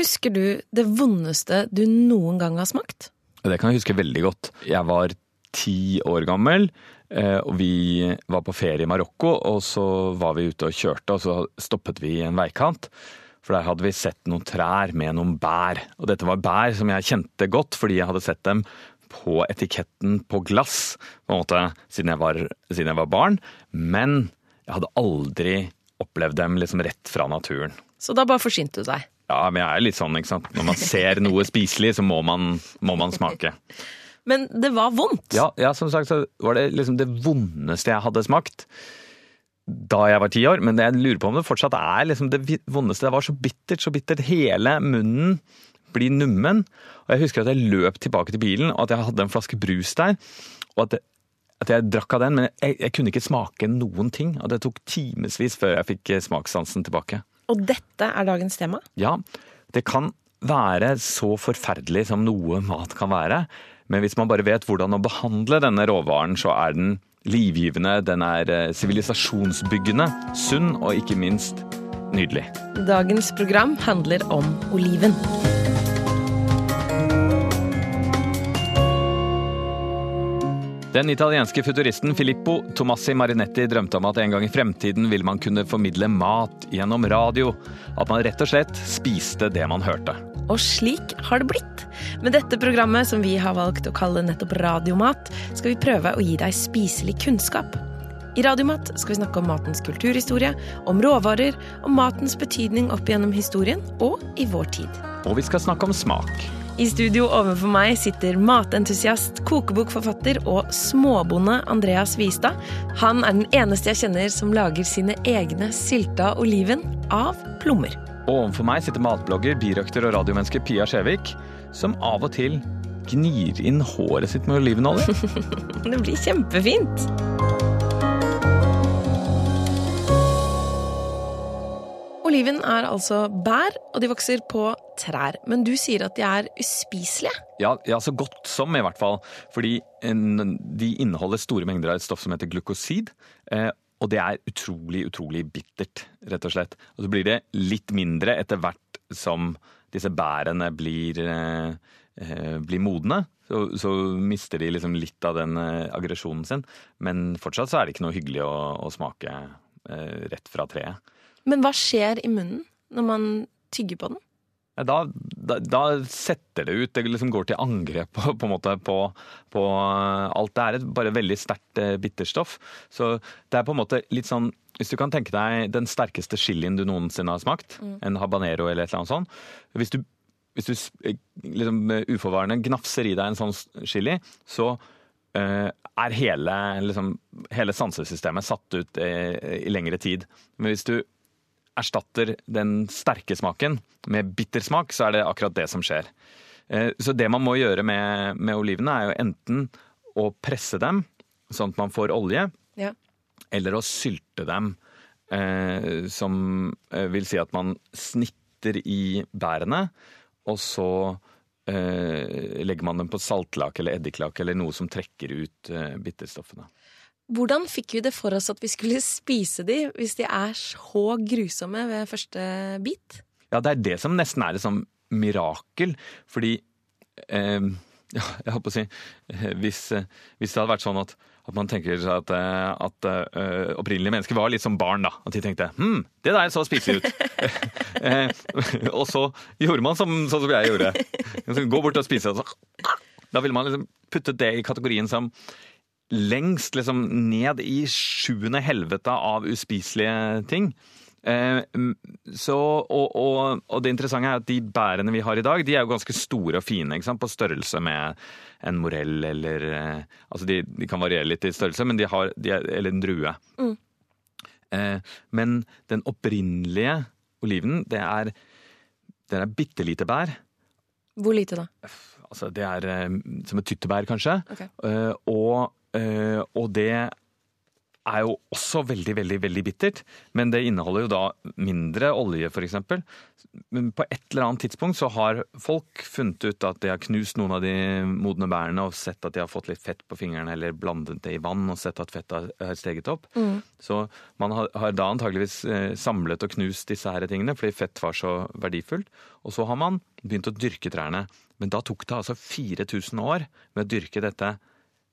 Husker du det vondeste du noen gang har smakt? Det kan jeg huske veldig godt. Jeg var ti år gammel, eh, og vi var på ferie i Marokko. Og så var vi ute og kjørte, og så stoppet vi i en veikant. For der hadde vi sett noen trær med noen bær. Og dette var bær som jeg kjente godt, fordi jeg hadde sett dem på etiketten på glass på en måte, siden jeg var, siden jeg var barn. Men jeg hadde aldri opplevd dem liksom rett fra naturen. Så da bare forsynte du deg? Ja, men jeg er litt sånn, ikke sant. Når man ser noe spiselig, så må man, må man smake. Men det var vondt? Ja, ja, som sagt så var det liksom det vondeste jeg hadde smakt da jeg var ti år. Men jeg lurer på om det fortsatt er liksom det vondeste. Det var så bittert, så bittert. Hele munnen blir nummen. Og jeg husker at jeg løp tilbake til bilen, og at jeg hadde en flaske brus der. Og at, det, at jeg drakk av den, men jeg, jeg, kunne ikke smake noen ting. Og det tok timevis før jeg fikk smakssansen tilbake. Og dette er dagens tema? Ja. Det kan være så forferdelig som noe mat kan være. Men hvis man bare vet hvordan å behandle denne råvaren, så er den livgivende, den er eh, sivilisasjonsbyggende, sunn og ikke minst nydelig. Dagens program handler om oliven. Den italienske futuristen Filippo Tomassi Marinetti drømte om at en gang i fremtiden ville man kunne formidle mat gjennom radio. At man rett og slett spiste det man hørte. Og slik har det blitt. Med dette programmet, som vi har valgt å kalle nettopp Radiomat, skal vi prøve å gi deg spiselig kunnskap. I Radiomat skal vi snakke om matens kulturhistorie, om råvarer, om matens betydning opp gjennom historien og i vår tid. Og vi skal snakke om smak. I studio overfor meg sitter matentusiast, kokebokforfatter og småbonde Andreas Vistad. Han er den eneste jeg kjenner som lager sine egne sylta oliven av plommer. Og overfor meg sitter matblogger, birøkter og radiomenneske Pia Skjevik, som av og til gnir inn håret sitt med olivenolje. det blir kjempefint. Oliven er altså bær, og de vokser på trær. Men du sier at de er uspiselige? Ja, ja, så godt som, i hvert fall. Fordi de inneholder store mengder av et stoff som heter glukosid. Eh, og det er utrolig, utrolig bittert, rett og slett. Og så blir det litt mindre etter hvert som disse bærene blir, eh, eh, blir modne. Så, så, mister de liksom litt av den aggresjonen sin. Men fortsatt så er det ikke noe hyggelig å, å smake rett fra treet. Men hva skjer i munnen når man tygger på den? Da, da, da, setter det ut. Det liksom går til angrep på, på, på, på alt. Det er et bare veldig sterkt eh, bitterstoff. Så det er på en måte litt sånn Hvis du kan tenke deg den sterkeste chilien du noensinne har smakt, mm. en habanero eller et eller annet sånt Hvis du, hvis du eh, liksom, uforvarende gnafser i deg en sånn chili, så uh, er hele, liksom, hele sansesystemet satt ut i, i lengre tid. Men hvis du erstatter den sterke smaken med bittersmak, så er det akkurat det som skjer. Eh, så det man må gjøre med, med olivene, er jo enten å presse dem sånn at man får olje, ja. eller å sylte dem. Eh, som eh, vil si at man snitter i bærene, og så eh, legger man dem på saltlake eller eddiklake eller noe som trekker ut bitterstoffene. Hvordan fikk vi det for oss at vi skulle spise de hvis de er så grusomme ved første bit? Ja, det er det som nesten er et sånn mirakel. Fordi eh, ja, jeg holdt på å si eh, hvis, eh, hvis, det hadde vært sånn at, at man tenker seg at, eh, at uh, opprinnelige mennesker var litt som barn, da. At de tenkte hm, det der så spiselig ut. og så gjorde man som, sånn som jeg gjorde. Gå bort og spise. Da ville man liksom puttet det i kategorien som lengst liksom ned i sjuende helvete av uspiselige ting. Eh, så, og, og, og, det interessante er at de bærene vi har i dag, de er jo ganske store og fine. På størrelse med en morell eller eh, Altså de, de, kan variere litt i størrelse, men de har, de er, eller en drue. Mm. Eh, men den opprinnelige oliven, det er, det er bitte lite bær. Hvor lite da? Altså, det er som et tyttebær, kanskje. Okay. og og det er jo også veldig, veldig veldig bittert. Men det inneholder jo da mindre olje, f.eks. Men på et eller annet tidspunkt så har folk funnet ut at de har knust noen av de modne bærene og sett at de har fått litt fett på fingrene, eller blandet det i vann og sett at fettet har steget opp. Mm. Så man har, har da antageligvis eh, samlet og knust disse her tingene fordi fett var så verdifullt. Og så har man begynt å dyrke trærne. Men da tok det altså 4000 år med å dyrke dette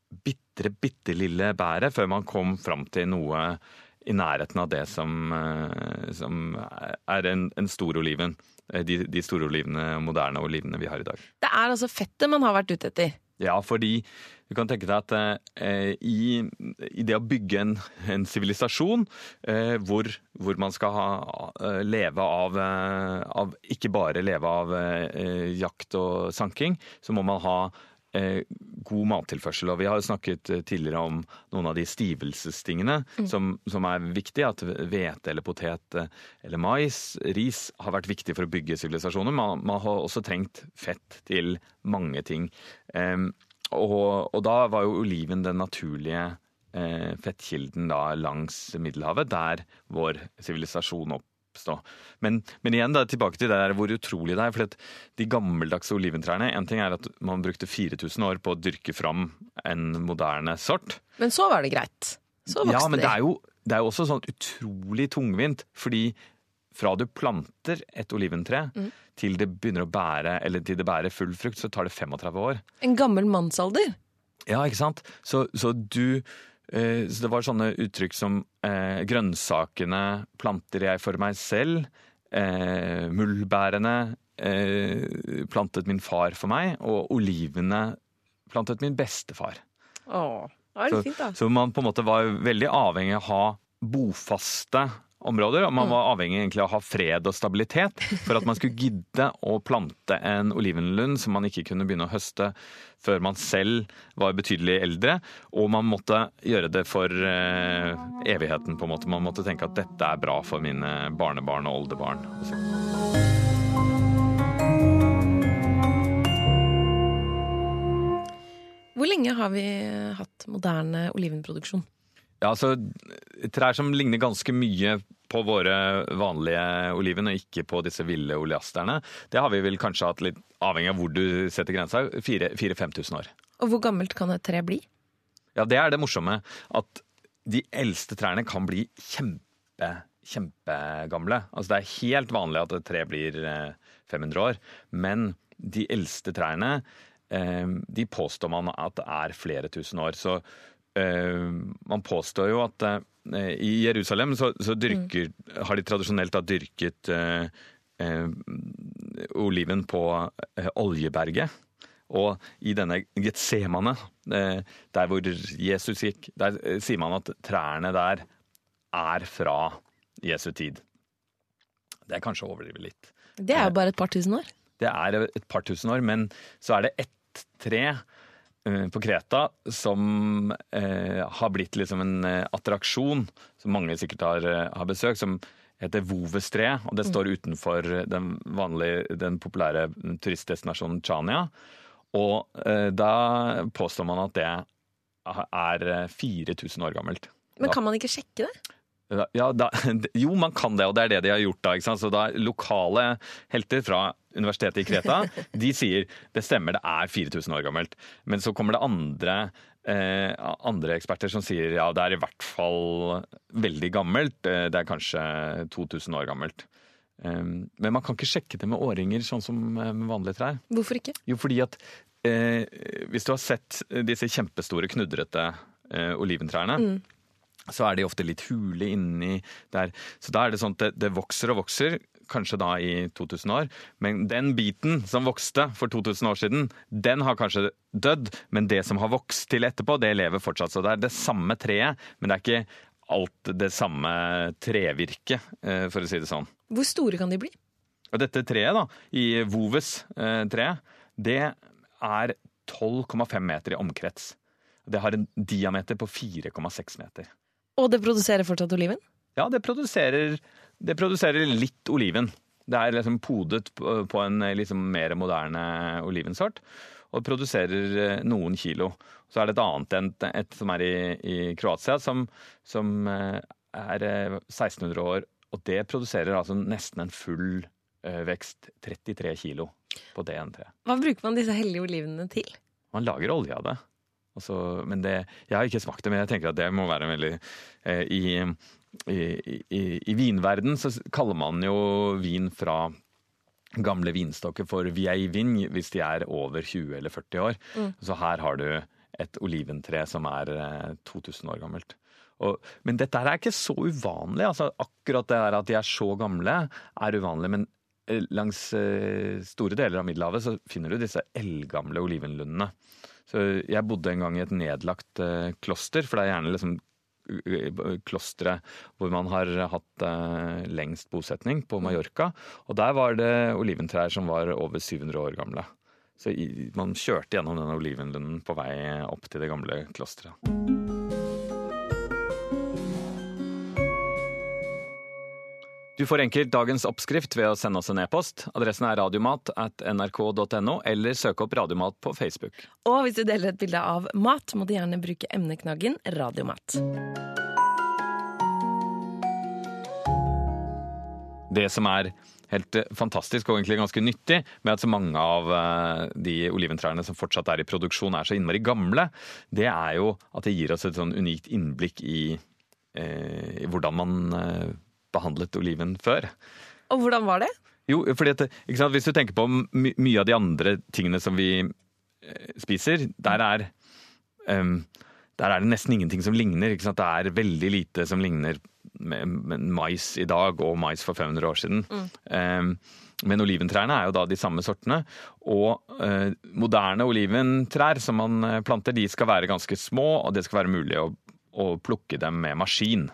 bitre, bitte lille bæret før man kom fram til noe i nærheten av det som, eh, som er en, en stor oliven. Eh, de, de store olivene, moderne olivene vi har i dag. Det er altså fettet man har vært ute etter? Ja, fordi du kan tenke deg at eh, i, i, det å bygge en sivilisasjon eh, hvor, hvor, man skal ha, eh, leve av, av, Ikke bare leve av eh, jakt og sanking, så må man ha god mattilførsel. Og vi har jo snakket eh, tidligere om noen av de stivelsestingene mm. som, som, er viktige. At hvete eller potet eh, eller mais, ris, har vært viktig for å bygge sivilisasjoner. Man, man, har også trengt fett til mange ting. Um, og, og, da var jo oliven den naturlige eh, fettkilden da langs Middelhavet, der vår sivilisasjon opp oppstå. Men, men, igjen da, tilbake til det der hvor utrolig det er. for De gammeldagse oliventrærne En ting er at man brukte 4000 år på å dyrke fram en moderne sort. Men så var det greit. Så vokste de. Ja, men det er, jo, det er jo også sånn utrolig tungvint. Fordi fra du planter et oliventre mm. til det begynner å bære, eller til det bærer full frukt, så tar det 35 år. En gammel mannsalder? Ja, ikke sant. Så, så du så det var sånne uttrykk som eh, grønnsakene planter jeg for meg selv. Eh, muldbærene eh, plantet min far for meg, og olivene plantet min bestefar. Åh, det er så, fint da. Så man på en måte var veldig avhengig av å ha bofaste områder. Og man mm. var avhengig egentlig av å ha fred og stabilitet for at man skulle gidde å plante en olivenlund som man ikke kunne begynne å høste før man selv var betydelig eldre. Og man måtte gjøre det for eh, evigheten, på en måte. Man måtte tenke at dette er bra for mine barnebarn og oldebarn. Hvor lenge har vi hatt moderne olivenproduksjon? Ja, altså Trær som ligner ganske mye på våre vanlige oliven, og ikke på disse ville oleasterne. Det har vi vel kanskje hatt litt avhengig av hvor du setter grensa, 4000-5000 år. Og hvor gammelt kan et tre bli? Ja, Det er det morsomme. At de eldste trærne kan bli kjempe, kjempegamle. Altså Det er helt vanlig at et tre blir 500 år. Men de eldste trærne eh, de påstår man at det er flere tusen år. Så Eh, man påstår jo at eh, i Jerusalem så, så dyrker, mm. har de tradisjonelt da dyrket eh, eh, oliven på eh, Oljeberget. Og i denne Getsemane, eh, der hvor Jesus gikk, der sier man at trærne der er fra Jesu tid. Det er kanskje å overdrive litt. Det er jo bare et par tusen år. Det er et par tusen år, men så er det ett tre Eh, på Kreta som eh, har blitt liksom en eh, attraksjon som mange sikkert har, eh, har besøkt, som heter Vovestre. og Det mm. står utenfor den, vanlige, den populære turistdestinasjonen Chania. Og eh, da påstår man at det er 4000 år gammelt. Men kan man ikke sjekke det? Ja, da, jo, man kan det, og det er det de har gjort da. Så da Lokale helter fra universitetet i Kreta de sier det stemmer, det er 4000 år gammelt. Men så kommer det andre, eh, andre eksperter som sier ja, det er i hvert fall veldig gammelt. Eh, det er kanskje 2000 år gammelt. Um, men man kan ikke sjekke det med årringer, sånn som eh, med vanlige trær. Hvorfor ikke? Jo, fordi at eh, hvis du har sett disse kjempestore, knudrete eh, oliventrærne mm så er de ofte litt hule inni der. Så da er det sånn at det, det, vokser og vokser, kanskje da i 2000 år. Men den biten som vokste for 2000 år siden, den har kanskje dødd. Men det som har vokst til etterpå, det lever fortsatt. Så det er det samme treet, men det er ikke alt det samme trevirket, eh, for å si det sånn. Hvor store kan de bli? Og dette treet, da, i Voves-treet, eh, det er 12,5 meter i omkrets. Det har en diameter på 4,6 meter. Og det produserer fortsatt oliven? Ja, det produserer, det produserer litt oliven. Det er liksom podet på en liksom mer moderne olivensort. og produserer eh, noen kilo. Så er det et annet enn et som er i, i Kroatia, som, som eh, er 1600 eh, år. Og det produserer altså nesten en full vekst. 33 kilo på det treet. Hva bruker man disse hellige olivenene til? Man lager olje av det. Altså, men det, Jeg har ikke smakt det, men jeg tenker at det må være veldig eh, i, i, i, i vinverden så kaller man jo vin fra gamle vinstokker for vieille vigne hvis de er over 20 eller 40 år. Mm. Så her har du et oliventre som er 2000 eh, år gammelt. Og, men dette er ikke så uvanlig. altså Akkurat det her at de er så gamle, er uvanlig. Men eh, langs eh, store deler av Middelhavet så finner du disse eldgamle olivenlundene. Så jeg bodde en gang i et nedlagt kloster, for det er gjerne liksom klostre hvor man har hatt eh, lengst bosetning, på Mallorca. Og der var det oliventrær som var over 700 år gamle. Så man kjørte gjennom denne olivenlunden på vei opp til det gamle klosteret. Du får enkelt dagens oppskrift ved å sende oss en e-post. Adressen er radiomat at nrk.no, eller søk opp Radiomat på Facebook. Og hvis du deler et bilde av mat, må du gjerne bruke emneknaggen radiomat. Det som er helt fantastisk og egentlig ganske nyttig med at så mange av eh, de oliventrærne som fortsatt er i produksjon, er så innmari gamle, det er jo at det gir oss et sånn unikt innblikk i, eh, i hvordan man eh, behandlet oliven før. Og hvordan var det? Jo, fordi at, Hvis du tenker på my mye av de andre tingene som vi eh, spiser, der er, um, der er det nesten ingenting som ligner. Det er veldig lite som ligner med, mais i dag og mais for 500 år siden. Mm. Um, men oliventrærne er jo da de samme sortene. Og uh, moderne oliventrær som man eh, planter, de skal være ganske små, og det skal være mulig å, å plukke dem med maskin.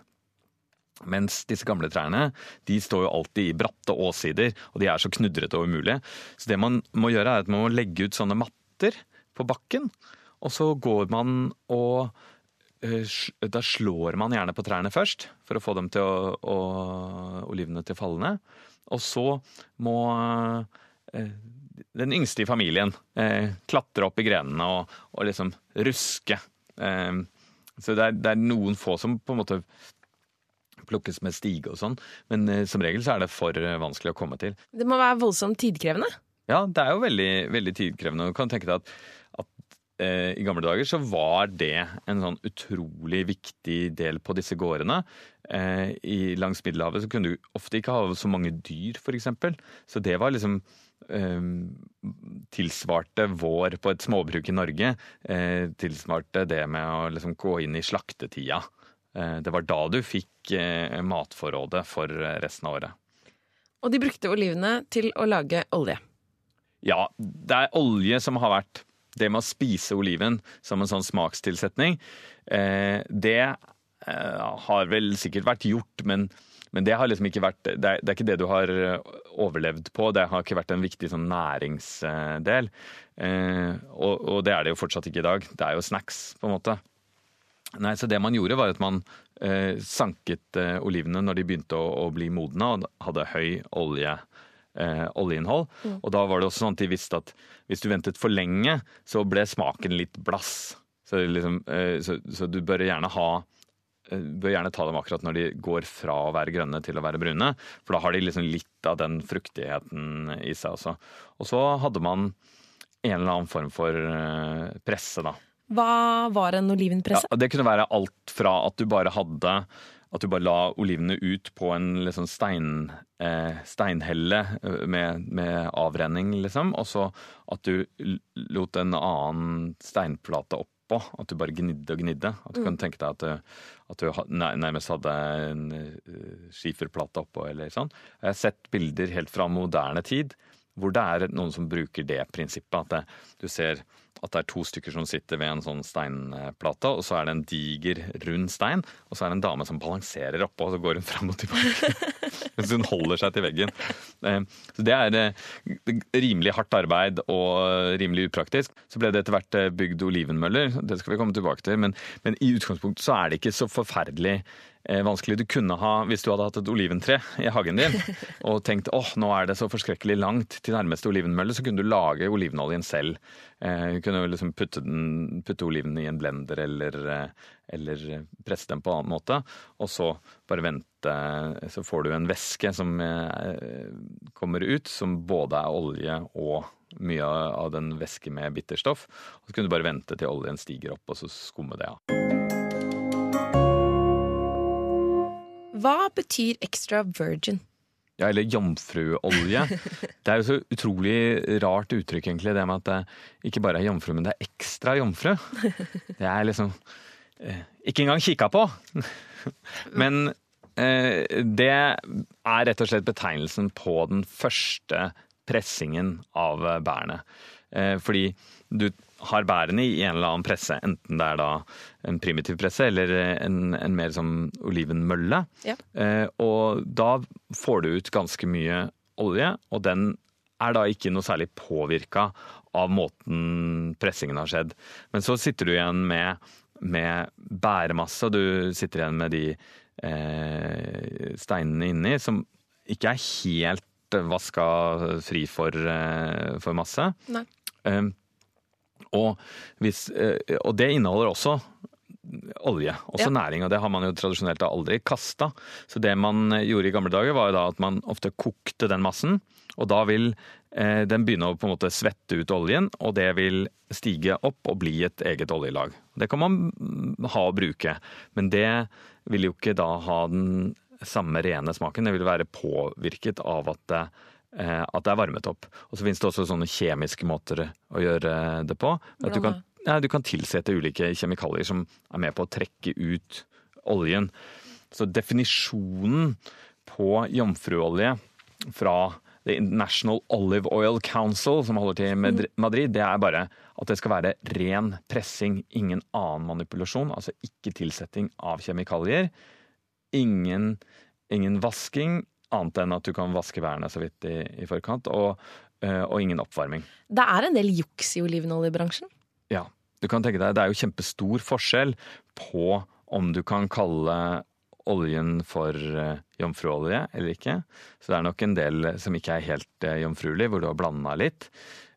Mens disse gamle trærne de står jo alltid i bratte åssider, og de er så knudrete og umulige. Så det man må gjøre, er at man må legge ut sånne matter på bakken. Og så går man og eh, Da slår man gjerne på trærne først, for å få dem til å, å olivene til å falle ned. Og så må eh, den yngste i familien eh, klatre opp i grenene og, og liksom ruske. så det er, det er, noen få som på en måte plukkes med stige og sånn. Men eh, som regel så er det for eh, vanskelig å komme til. Det må være voldsomt tidkrevende? Ja, det er jo veldig, veldig tidkrevende. Du kan tenke deg at, at eh, i gamle dager så var det en sånn utrolig viktig del på disse gårdene. Eh, i, langs Middelhavet så kunne du ofte ikke ha så mange dyr, f.eks. Så det var liksom eh, tilsvarte vår på et småbruk i Norge. Eh, tilsvarte det med å liksom gå inn i slaktetida. Eh, det var da du fikk eh, matforrådet for eh, resten av året. Og de brukte olivene til å lage olje? Ja, det er olje som har vært det med å spise oliven som en sånn smakstilsetning. Det har vel sikkert vært gjort, men, men det har liksom ikke vært det er, det er, ikke det du har overlevd på. Det har ikke vært en viktig sånn næringsdel. Og, og det er det jo fortsatt ikke i dag. Det er jo snacks, på en måte. Nei, så Det man gjorde, var at man eh, sanket eh, olivene når de begynte å, å, bli modne og hadde høy olje, eh, oljeinnhold. Mm. Og da var det også sånn at de visste at hvis du ventet for lenge, så ble smaken litt blass. Så, liksom, eh, så, så du bør gjerne ha eh, bør gjerne ta dem akkurat når de går fra å være grønne til å være brune. For da har de liksom litt av den fruktigheten i seg også. Og så hadde man en eller annen form for eh, presse, da. Hva var en olivenpresse? Ja, det kunne være alt fra at du bare hadde at du bare la olivene ut på en liksom stein, eh, steinhelle eh, med, med, avrenning, liksom. Og så at du lot en annen steinplate oppå. At du bare gnidde og gnidde. At du mm. kan tenke deg at du, at du nærmest hadde en uh, skiferplate oppå eller sånn. Jeg har sett bilder helt fra moderne tid hvor det er noen som bruker det prinsippet. At det, du ser at det er to stykker som sitter ved en sånn steinplate, og så er det en diger, rund stein, og så er det en dame som balanserer oppå, og så går hun fram og tilbake. Mens hun holder seg til veggen. Eh, så det er eh, rimelig hardt arbeid og rimelig upraktisk. Så ble det etter hvert eh, bygd olivenmøller, det skal vi komme tilbake til. Men, men i utgangspunktet så er det ikke så forferdelig vanskelig. Du kunne ha, hvis du hadde hatt et oliventre i hagen din og tenkt åh, nå er det så forskrekkelig langt til nærmeste olivenmølle, så kunne du lage olivenoljen selv. Eh, du kunne liksom putte, den, putte oliven i en blender eller, eh, eller presse dem på en annen måte. Og så bare vente, så får du en væske som eh, kommer ut, som både er olje og mye av den væske med bitterstoff. Og så kunne du bare vente til oljen stiger opp, og så skumme det av. Hva betyr extra virgin? Ja, eller jomfruolje. Det er jo så utrolig rart uttrykk, egentlig, det med at det ikke bare er jomfru, men det er ekstra jomfru. Det er liksom eh, Ikke engang kikka på! Men eh, det er rett og slett betegnelsen på den første pressingen av bærene. Eh, fordi du har bærene i en eller annen presse, enten det er da en primitiv presse eller en, en mer som olivenmølle. Ja. Eh, og da får du ut ganske mye olje, og den er da ikke noe særlig påvirka av måten pressingen har skjedd. Men så sitter du igjen med, med bæremasse, og du sitter igjen med de eh, steinene inni som ikke er helt vaska fri for, eh, for masse. Nei. Um, og, hvis, eh, og, det inneholder også olje, også ja. næring. Og det har man jo tradisjonelt aldri kasta. Så det man gjorde i gamle dager, var jo da at man ofte kokte den massen. Og da vil eh, den begynne å på en måte svette ut oljen, og det vil stige opp og bli et eget oljelag. Det kan man ha og bruke, men det vil jo ikke da ha den samme rene smaken. Det vil være påvirket av at det, eh, at det er varmet opp. Og så finnes det også sånne kjemiske måter å gjøre det på. At du kan, ja, du kan tilsette ulike kjemikalier som er med på å trekke ut oljen. Så definisjonen på jomfruolje fra The International Olive Oil Council, som holder til i mm. Madrid, det er bare at det skal være ren pressing, ingen annen manipulasjon. Altså ikke tilsetting av kjemikalier ingen, ingen vasking, annet enn at du kan vaske værene så vidt i, i forkant, og, eh, og, ingen oppvarming. Det er en del juks i olivenoljebransjen? Ja. Du kan tenke deg, Det er jo kjempestor forskjell på om du kan kalle oljen for uh, jomfruolje eller ikke. Så det er nok en del som ikke er helt uh, jomfruelig, hvor du har blanda litt.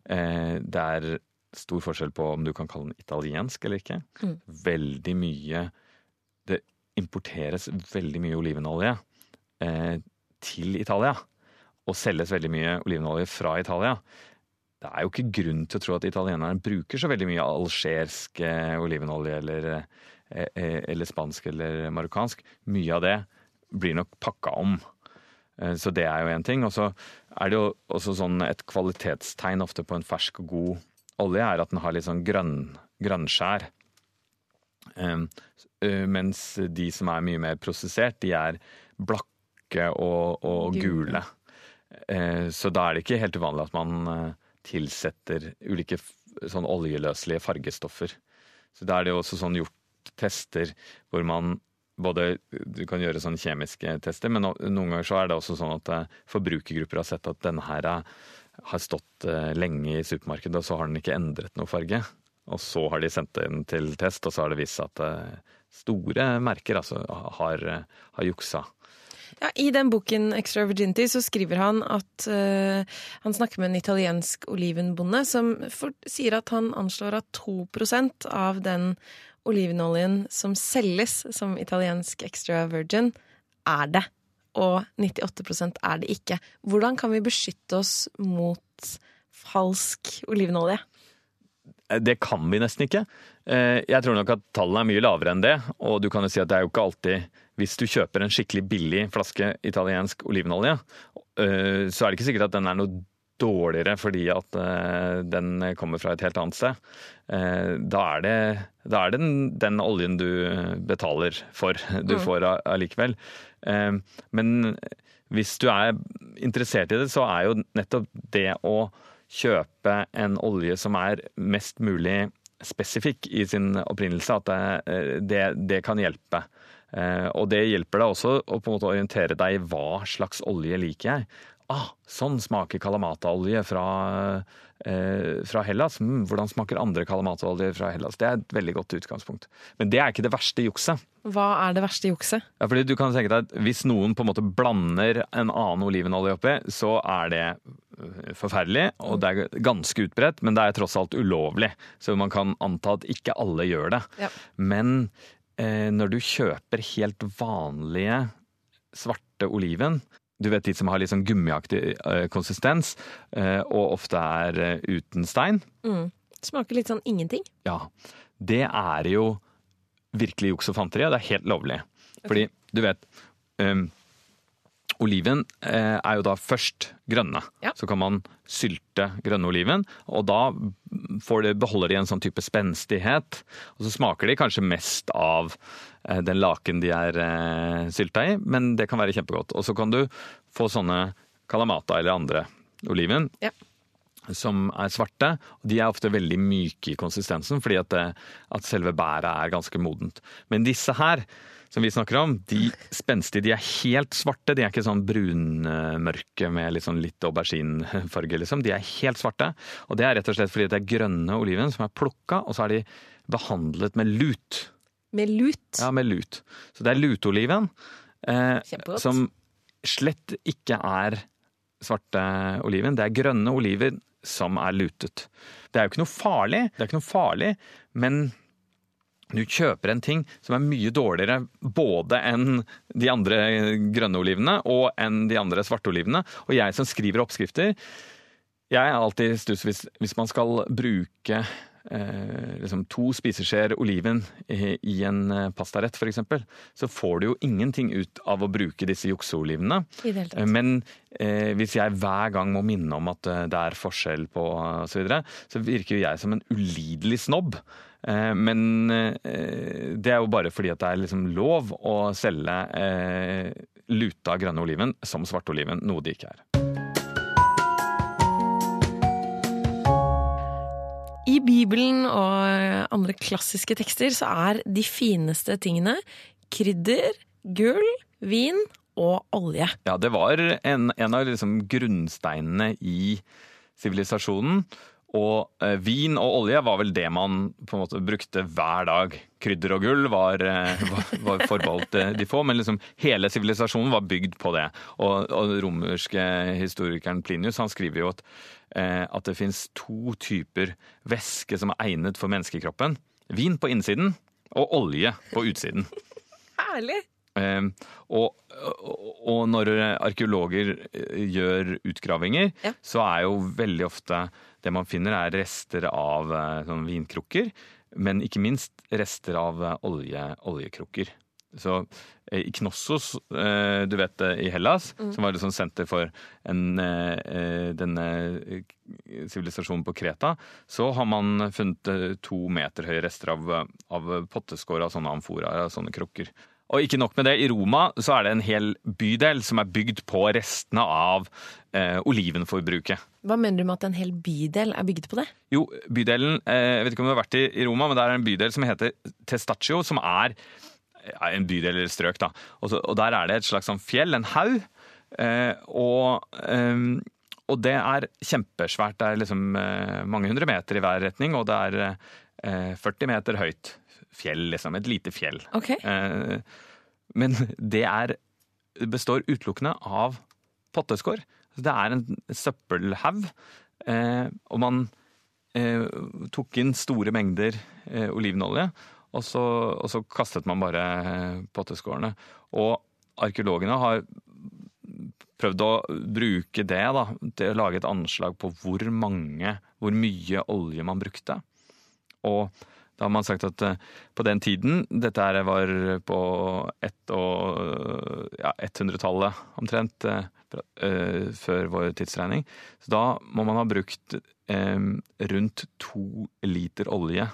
Det er stor forskjell på om du kan kalle den italiensk eller ikke. Mm. Veldig mye Det importeres veldig mye olivenolje eh, til Italia. Og selges veldig mye olivenolje fra Italia. Det er jo ikke grunn til å tro at italienerne bruker så veldig mye algersk eh, olivenolje eller, eh, eh, eller, spansk eller marokkansk. Mye av det blir nok pakka om. Så det er jo én ting. Og så er det jo også sånn et kvalitetstegn ofte på en fersk og god olje, er at den har litt sånn grønn, grønnskjær. Mens de som er mye mer prosessert, de er blakke og, og gule. Eh, så da er det ikke helt uvanlig at man eh, tilsetter ulike sånn oljeløselige fargestoffer. Så da er det også sånn gjort tester hvor man både Du kan gjøre sånne kjemiske tester, men noen ganger så er det også sånn at forbrukergrupper har sett at denne her har stått lenge i supermarkedet, og så har den ikke endret noe farge. Og så har de sendt den til test, og så har det vist seg at eh, store merker altså, har, har juksa. Ja, I den boken 'Extra Virginity' så skriver han at uh, han snakker med en italiensk olivenbonde som for, sier at han anslår at 2% av den olivenoljen som selges som italiensk extra virgin, er det. Og 98% er det ikke. Hvordan kan vi beskytte oss mot falsk olivenolje? Eh, det kan vi nesten ikke. Eh, jeg tror nok at tallene er mye lavere enn det. Og du kan jo si at det er jo ikke alltid Hvis du kjøper en skikkelig billig flaske italiensk olivenolje, eh, så er det ikke sikkert at den er noe dårligere fordi at den kommer fra et helt annet sted. Da er det, da er det den, den, oljen du betaler for, du mm. får allikevel. Men hvis du er interessert i det, så er jo nettopp det å kjøpe en olje som er mest mulig spesifikk i sin opprinnelse, at det, det, det kan hjelpe. Eh, og det hjelper deg også å på en måte orientere deg i hva slags olje liker jeg. ah, sånn smaker kalamataolje fra, eh, fra Hellas. Mm, hvordan smaker andre kalamataolje fra Hellas? Det er et veldig godt utgangspunkt. Men det er ikke det verste jukset. Hva er det verste jukset? Ja, fordi du kan tenke deg at Hvis noen på en måte blander en annen olivenolje oppi, så er det øh, forferdelig, og det er ganske utbredt, men det er tross alt ulovlig. Så man kan anta at ikke alle gjør det. Ja. Men eh, når du kjøper helt vanlige svarte oliven du vet de som har litt sånn gummiaktig eh, konsistens, eh, og ofte er eh, uten stein? Mm. Smaker litt sånn ingenting. Ja. Det er jo virkelig juks og fanteri, og det er helt lovlig. Fordi, du vet um, Oliven eh, er jo da først grønne. Ja. Så kan man sylte grønne oliven, og da får det, beholder de en sånn type spenstighet. Og så smaker de kanskje mest av eh, den laken de er eh, sylta i, men det kan være kjempegodt. Og så kan du få sånne kalamata eller andre oliven. Ja. Som er svarte, og de er ofte veldig myke i konsistensen fordi at, det, at selve bæret er ganske modent. Men disse her, som vi snakker om, de spenstige, de er helt svarte. De er ikke sånn brunmørke med litt, sånn litt auberginefarge, liksom. De er helt svarte. Og det er rett og slett fordi det er grønne oliven som er plukka, og så er de behandlet med lut. Med lut. Ja, med lut. Så det er luteoliven, eh, som slett ikke er svarte oliven. Det er grønne oliver som er lutet. Det er jo ikke noe farlig, det er ikke noe farlig, men du kjøper en ting som er mye dårligere både enn de andre grønne olivene og enn de andre svarte olivene. Og jeg som skriver oppskrifter, jeg er alltid stuss hvis, hvis man skal bruke eh, liksom to spiseskjeer oliven i, i en eh, pastarett f.eks., så får du jo ingenting ut av å bruke disse jukseolivene. Eh, Men eh, hvis jeg hver gang må minne om at eh, det er forskjell på osv., så, videre, så virker jo jeg som en ulidelig snobb. Eh, men eh, det er jo bare fordi at det er liksom lov å selge eh, luta grønne oliven som svartoliven, noe det ikke er. I Bibelen og andre klassiske tekster så er de fineste tingene krydder, gull, vin og olje. Ja, det var en, en av liksom grunnsteinene i sivilisasjonen. Og eh, vin og olje var vel det man på en måte brukte hver dag. Krydder og gull var, eh, var, var forbeholdt eh, de få, men liksom hele sivilisasjonen var bygd på det. Og, og romerske historikeren Plinius han skriver jo at, eh, at det fins to typer væske som er egnet for menneskekroppen. Vin på innsiden og olje på utsiden. Herlig! Og, og, og når arkeologer eh, gjør utgravinger, Ja. så er jo veldig ofte det man finner er rester av eh, sånn vinkrukker, men ikke minst rester av eh, olje, oljekrukker. Så eh, i Knossos, du vet det, i Hellas, som var et sånt senter for en, denne sivilisasjonen på Kreta, så har man funnet to meter høye rester av, av potteskår av sånne amforaer, av sånne krukker. Og ikke nok med det, i Roma så er det en hel bydel som er bygd på restene av eh, olivenforbruket. Hva mener du med at en hel bydel er bygd på det? Jo, bydelen eh, Jeg vet ikke om du har vært i, i Roma, men det er en bydel som heter Testaccio, som er en bydel eller strøk, da. Og, så, og der er det et slags sånn fjell, en haug. Eh, og, eh, og det er kjempesvært. Det er liksom eh, mange hundre meter i hver retning, og det er eh, 40 meter høyt fjell, liksom. Et lite fjell. Okay. Eh, men det er består utelukkende av potteskår. Det er en søppelhaug. Eh, og man eh, tok inn store mengder eh, olivenolje, og så, og så kastet man bare potteskårene. Og arkeologene har prøvd å bruke det da, til å lage et anslag på hvor mange, hvor mye olje man brukte. Og da har man sagt at eh, på den tiden, dette her var på ett og, ja, 100-tallet omtrent, eh, eh, før vår tidsregning, så da må man ha brukt rundt to liter olje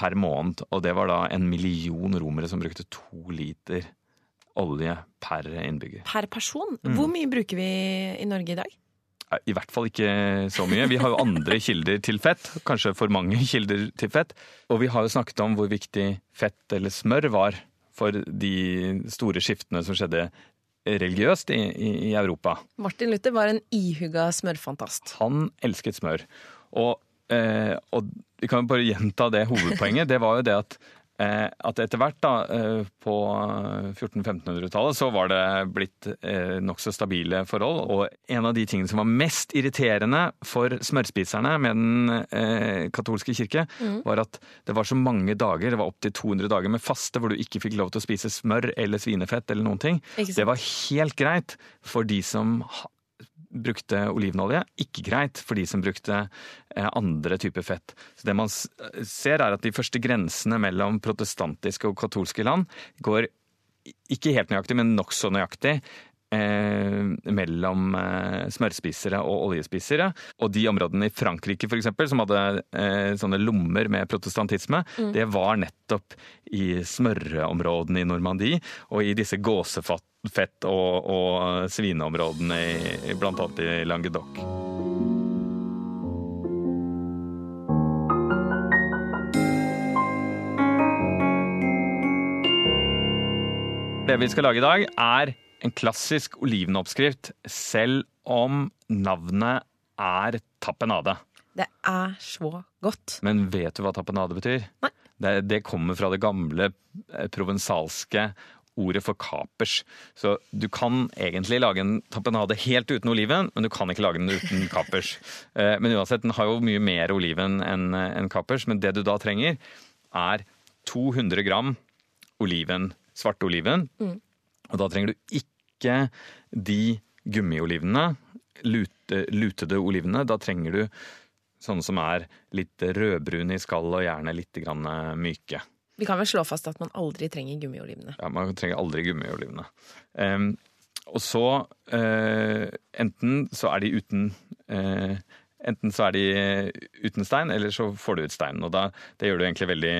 per måned. Og det var da en million romere som brukte to liter olje per innbygger. Per person? Hvor mye bruker vi i Norge i dag? I hvert fall ikke så mye. Vi har jo andre kilder til fett, kanskje for mange kilder til fett. Og vi har jo snakket om hvor viktig fett eller smør var for de store skiftene som skjedde religiøst i, i, Europa. Martin Luther var en ihuga smørfantast. Han elsket smør. Og, eh, og vi kan jo bare gjenta det hovedpoenget. Det var jo det at at etter hvert, da, eh, på 1400-1500-tallet, så var det blitt eh, nokså stabile forhold. Og en av de tingene som var mest irriterende for smørspiserne med den katolske kirke, mm. var at det var så mange dager, det var opptil 200 dager med faste hvor du ikke fikk lov til å spise smør eller svinefett eller noen ting. Det var helt greit for de som brukte olivenolje. Ikke greit for de som brukte eh, andre typer fett. Så Det man ser er at de første grensene mellom protestantiske og katolske land går ikke helt nøyaktig, men nokså nøyaktig Eh, mellom eh, smørspisere og oljespisere. Og de områdene i Frankrike for eksempel, som hadde eh, sånne lommer med protestantisme, mm. det var nettopp i smørområdene i Normandie og i disse gåsefett- og, og svineområdene i, blant annet i Languedoc. Det vi skal lage i dag, er en klassisk olivenoppskrift, selv om navnet er tapenade. Det er så godt. Men vet du hva tapenade betyr? Nei. Det, det kommer fra det gamle eh, provensalske ordet for kapers. Så du kan egentlig lage en tapenade helt uten oliven, men du kan ikke lage den uten kapers. Eh, men uansett, den har jo mye mer oliven enn en kapers, men det du da trenger, er 200 gram oliven, svarte oliven, mm. Og da trenger du ikke de gummiolivene, lute, lutede olivene. Da trenger du sånne som er litt rødbrune i skallet og gjerne litt myke. Vi kan vel slå fast at man aldri trenger gummiolivene? Ja, man trenger aldri gummiolivene. Um, og så uh, Enten så er de uten uh, Enten så er de uten stein, eller så får du ut steinen. Og da, det gjør du egentlig veldig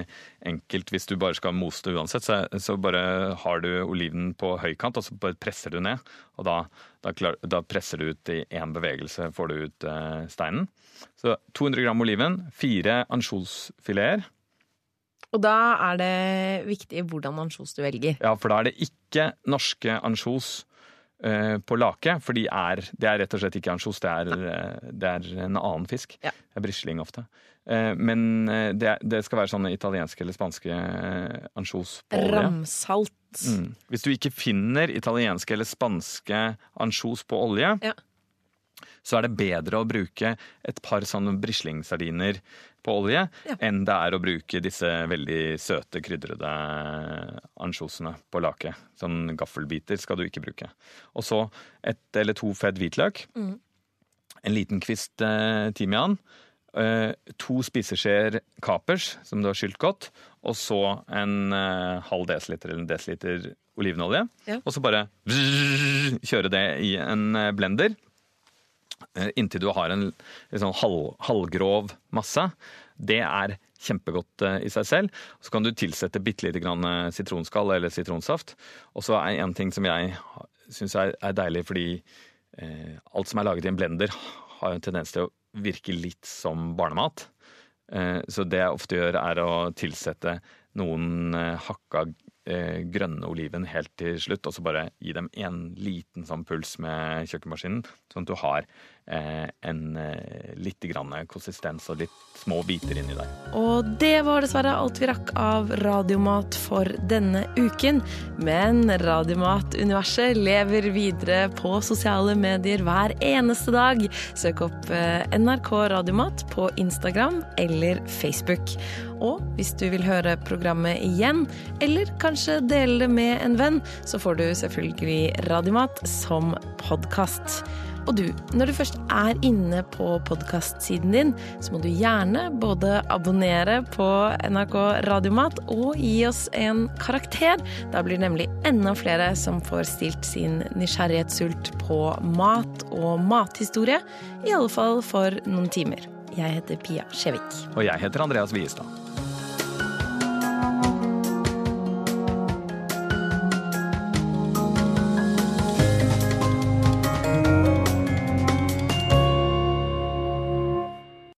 enkelt hvis du bare skal mose det uansett. Så, så bare har du oliven på høykant, og så bare presser du ned. Og da, da, klar, da presser du ut i én bevegelse, får du ut eh, steinen. Så 200 gram oliven, fire ansjosfileter. Og da er det viktig hvordan ansjos du velger. Ja, for da er det ikke norske ansjos på lake, for de er, det er rett og slett ikke ansjos, det, eh, det, er en annen fisk. Ja. Det er brisling ofte. Eh, men det, det, skal være sånne italienske eller spanske ansjos på olje. Ramsalt. Mm. Hvis du ikke finner italienske eller spanske ansjos på olje, ja. Så er det bedre å bruke et par sånne brislingsardiner på olje ja. enn det er å bruke disse veldig søte, krydrede ansjosene på lake. Sånn gaffelbiter skal du ikke bruke. Og så ett eller to fedd hvitløk. Mm. En liten kvist eh, timian. Eh, to spiseskjeer kapers som du har skylt godt. Og så en eh, halv desiliter eller en desiliter olivenolje. Ja. Og så bare kjøre det i en eh, blender. Eh, inntil du har en, sånn halv, halvgrov masse. Det er kjempegodt eh, i seg selv. Så kan du tilsette bitte lite grann eh, sitronskall eller sitronsaft. Og så er en ting som jeg syns er, er, deilig, fordi eh, alt som er laget i en blender, har en tendens til å virke litt som barnemat. Eh, så det jeg ofte gjør, er å tilsette noen eh, hakka grønne oliven helt til slutt, og så bare gi dem en liten sånn puls med kjøkkenmaskinen, sånn at du har eh, en eh, litt grann konsistens og litt små biter inni der. Og det var dessverre alt vi rakk av Radiomat for denne uken. Men Radiomat-universet lever videre på sosiale medier hver eneste dag. Søk opp eh, NRK Radiomat på Instagram eller Facebook. Og hvis du vil høre programmet igjen, eller kanskje dele det med en venn, så får du selvfølgelig Radiomat som podkast. Og du, når du først er inne på podkastsiden din, så må du gjerne både abonnere på NRK Radiomat og gi oss en karakter. Da blir det nemlig enda flere som får stilt sin nysgjerrighetssult på mat og mathistorie. I alle fall for noen timer. Jeg heter Pia Skjevik. Og jeg heter Andreas Wiestad.